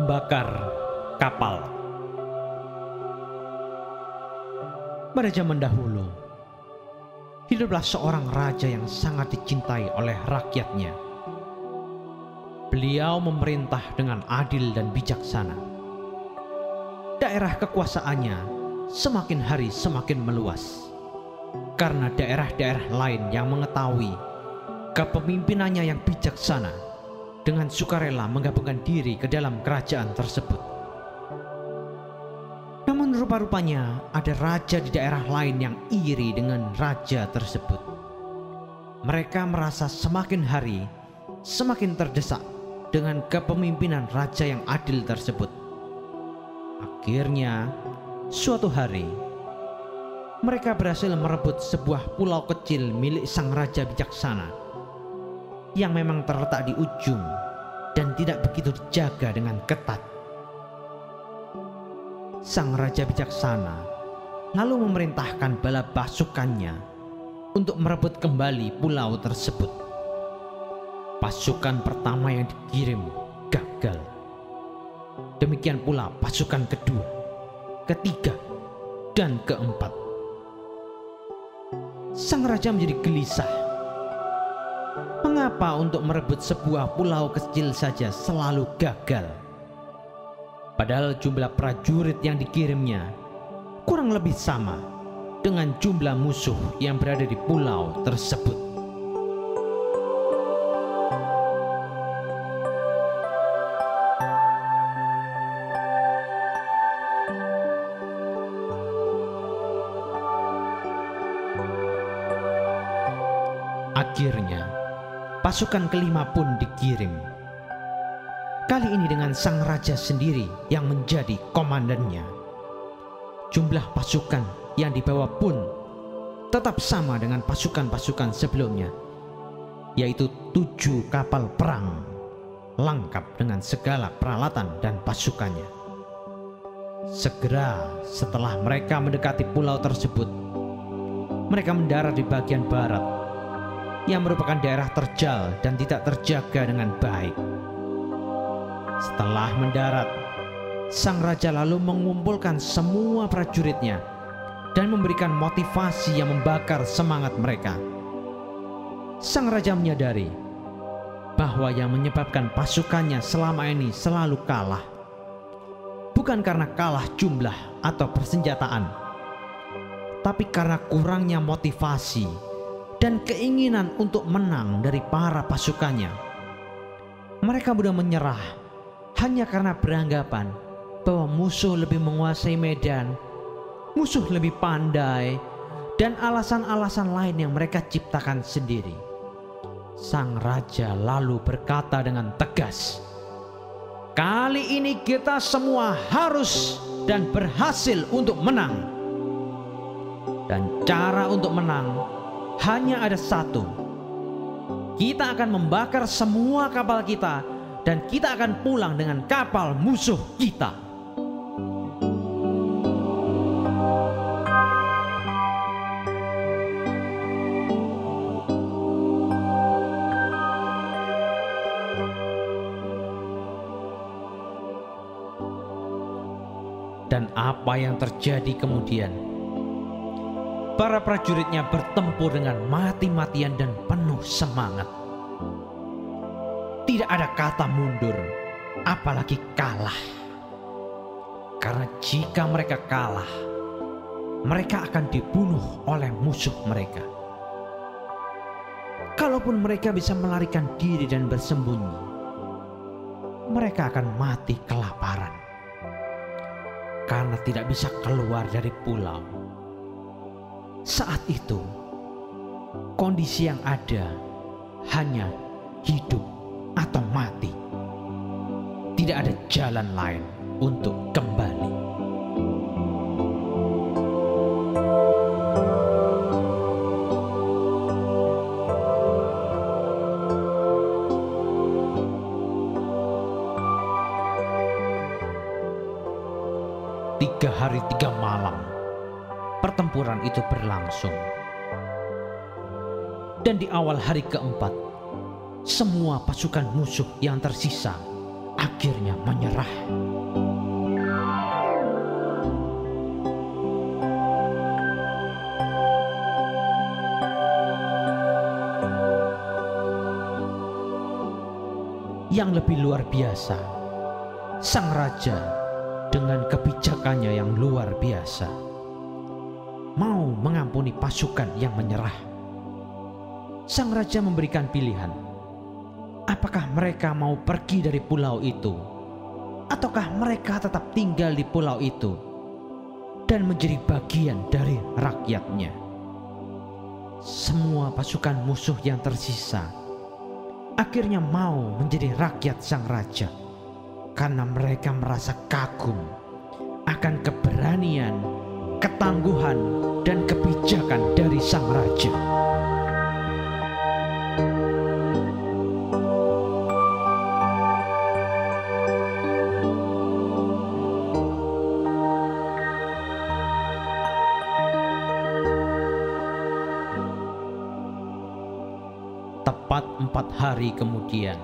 membakar kapal. Pada zaman dahulu, hiduplah seorang raja yang sangat dicintai oleh rakyatnya. Beliau memerintah dengan adil dan bijaksana. Daerah kekuasaannya semakin hari semakin meluas karena daerah-daerah lain yang mengetahui kepemimpinannya yang bijaksana dengan sukarela menggabungkan diri ke dalam kerajaan tersebut. Namun rupa-rupanya ada raja di daerah lain yang iri dengan raja tersebut. Mereka merasa semakin hari semakin terdesak dengan kepemimpinan raja yang adil tersebut. Akhirnya, suatu hari mereka berhasil merebut sebuah pulau kecil milik sang raja bijaksana yang memang terletak di ujung dan tidak begitu dijaga dengan ketat. Sang raja bijaksana lalu memerintahkan bala pasukannya untuk merebut kembali pulau tersebut. Pasukan pertama yang dikirim gagal. Demikian pula pasukan kedua, ketiga, dan keempat. Sang raja menjadi gelisah. Mengapa untuk merebut sebuah pulau kecil saja selalu gagal? Padahal jumlah prajurit yang dikirimnya kurang lebih sama dengan jumlah musuh yang berada di pulau tersebut. Akhirnya, pasukan kelima pun dikirim. Kali ini dengan sang raja sendiri yang menjadi komandannya. Jumlah pasukan yang dibawa pun tetap sama dengan pasukan-pasukan sebelumnya, yaitu tujuh kapal perang lengkap dengan segala peralatan dan pasukannya. Segera setelah mereka mendekati pulau tersebut, mereka mendarat di bagian barat yang merupakan daerah terjal dan tidak terjaga dengan baik. Setelah mendarat, sang raja lalu mengumpulkan semua prajuritnya dan memberikan motivasi yang membakar semangat mereka. Sang raja menyadari bahwa yang menyebabkan pasukannya selama ini selalu kalah bukan karena kalah jumlah atau persenjataan, tapi karena kurangnya motivasi dan keinginan untuk menang dari para pasukannya. Mereka mudah menyerah hanya karena beranggapan bahwa musuh lebih menguasai medan, musuh lebih pandai, dan alasan-alasan lain yang mereka ciptakan sendiri. Sang raja lalu berkata dengan tegas, "Kali ini kita semua harus dan berhasil untuk menang." Dan cara untuk menang hanya ada satu. Kita akan membakar semua kapal kita dan kita akan pulang dengan kapal musuh kita. Dan apa yang terjadi kemudian? Para prajuritnya bertempur dengan mati-matian dan penuh semangat. Tidak ada kata mundur, apalagi kalah. Karena jika mereka kalah, mereka akan dibunuh oleh musuh mereka. Kalaupun mereka bisa melarikan diri dan bersembunyi, mereka akan mati kelaparan karena tidak bisa keluar dari pulau. Saat itu, kondisi yang ada hanya hidup atau mati. Tidak ada jalan lain untuk kembali. Tiga hari tiga pertempuran itu berlangsung. Dan di awal hari keempat, semua pasukan musuh yang tersisa akhirnya menyerah. Yang lebih luar biasa, sang raja dengan kebijakannya yang luar biasa mau mengampuni pasukan yang menyerah. Sang raja memberikan pilihan, apakah mereka mau pergi dari pulau itu, ataukah mereka tetap tinggal di pulau itu dan menjadi bagian dari rakyatnya. Semua pasukan musuh yang tersisa akhirnya mau menjadi rakyat sang raja karena mereka merasa kagum akan keberanian, ketangguhan, dan kebijakan dari sang raja. Tepat empat hari kemudian,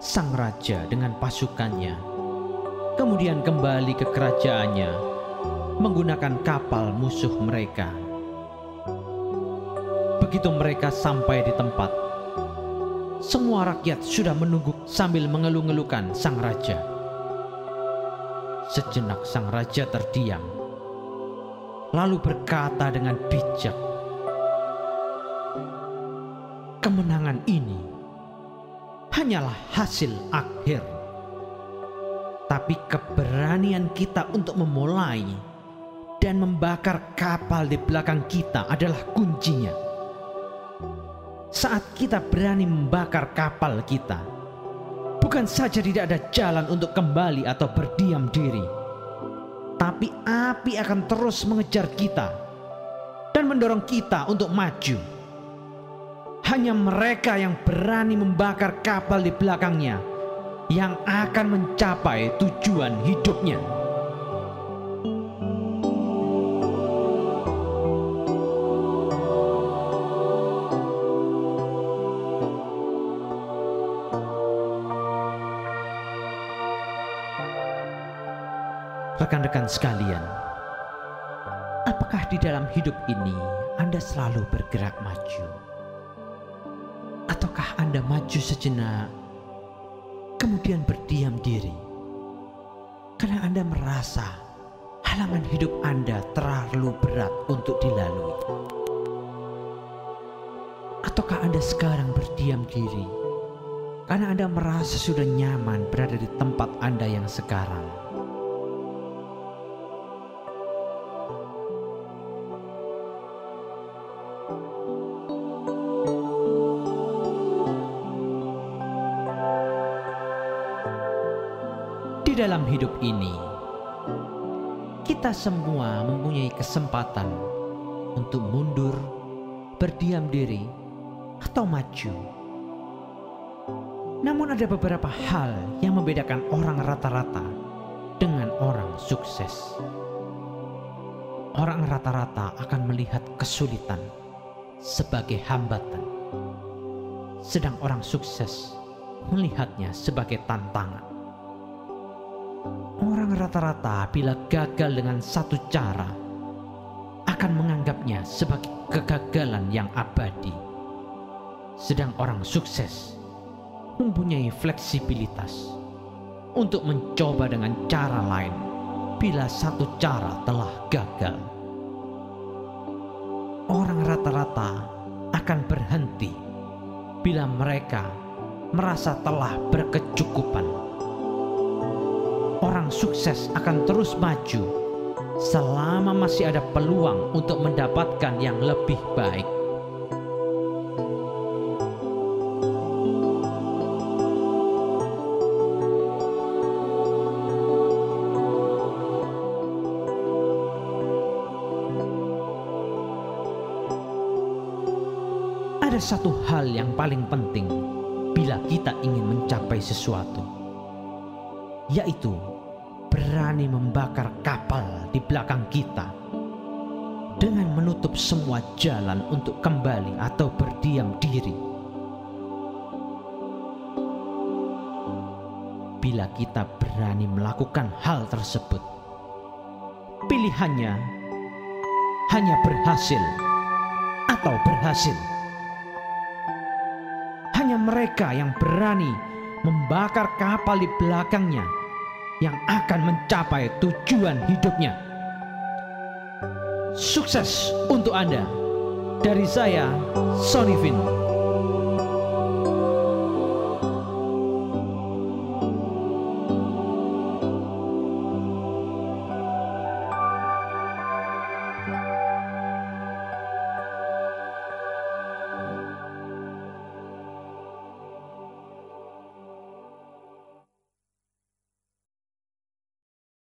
sang raja dengan pasukannya kemudian kembali ke kerajaannya menggunakan kapal musuh mereka. Begitu mereka sampai di tempat, semua rakyat sudah menunggu sambil mengeluh-ngeluhkan sang raja. Sejenak sang raja terdiam, lalu berkata dengan bijak, kemenangan ini hanyalah hasil akhir. Tapi keberanian kita untuk memulai dan membakar kapal di belakang kita adalah kuncinya. Saat kita berani membakar kapal kita, bukan saja tidak ada jalan untuk kembali atau berdiam diri, tapi api akan terus mengejar kita dan mendorong kita untuk maju hanya mereka yang berani membakar kapal di belakangnya yang akan mencapai tujuan hidupnya. Rekan-rekan sekalian, apakah di dalam hidup ini Anda selalu bergerak maju? Ataukah Anda maju sejenak, kemudian berdiam diri karena Anda merasa halangan hidup Anda terlalu berat untuk dilalui? Ataukah Anda sekarang berdiam diri karena Anda merasa sudah nyaman berada di tempat Anda yang sekarang? Hidup ini, kita semua mempunyai kesempatan untuk mundur, berdiam diri, atau maju. Namun, ada beberapa hal yang membedakan orang rata-rata dengan orang sukses. Orang rata-rata akan melihat kesulitan sebagai hambatan, sedang orang sukses melihatnya sebagai tantangan. Orang rata-rata bila gagal dengan satu cara akan menganggapnya sebagai kegagalan yang abadi. Sedang orang sukses mempunyai fleksibilitas untuk mencoba dengan cara lain bila satu cara telah gagal. Orang rata-rata akan berhenti bila mereka merasa telah berkecukupan orang sukses akan terus maju selama masih ada peluang untuk mendapatkan yang lebih baik. Ada satu hal yang paling penting bila kita ingin mencapai sesuatu yaitu berani membakar kapal di belakang kita dengan menutup semua jalan untuk kembali atau berdiam diri. bila kita berani melakukan hal tersebut. Pilihannya hanya berhasil atau berhasil. Hanya mereka yang berani membakar kapal di belakangnya yang akan mencapai tujuan hidupnya. Sukses untuk Anda. Dari saya, Sonny Vin.